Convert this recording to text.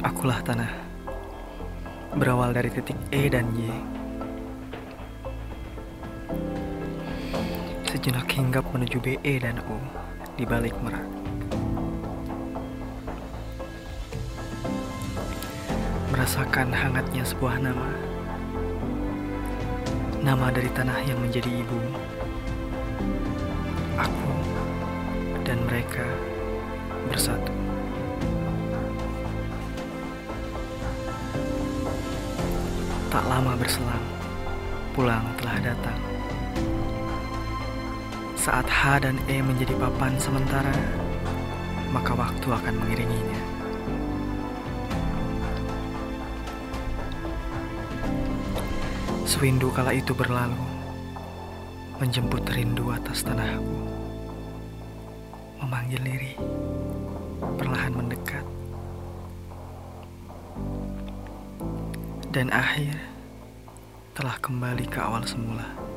Akulah tanah, berawal dari titik E dan Y. Sejenak hinggap menuju BE dan U di balik merak. Merasakan hangatnya sebuah nama. Nama dari tanah yang menjadi ibu. Aku dan mereka bersatu. Tak lama berselang, pulang telah datang. Saat H dan E menjadi papan sementara, maka waktu akan mengiringinya. Sewindu kala itu berlalu, menjemput rindu atas tanahku, memanggil diri, perlahan mendekat, dan akhir telah kembali ke awal semula.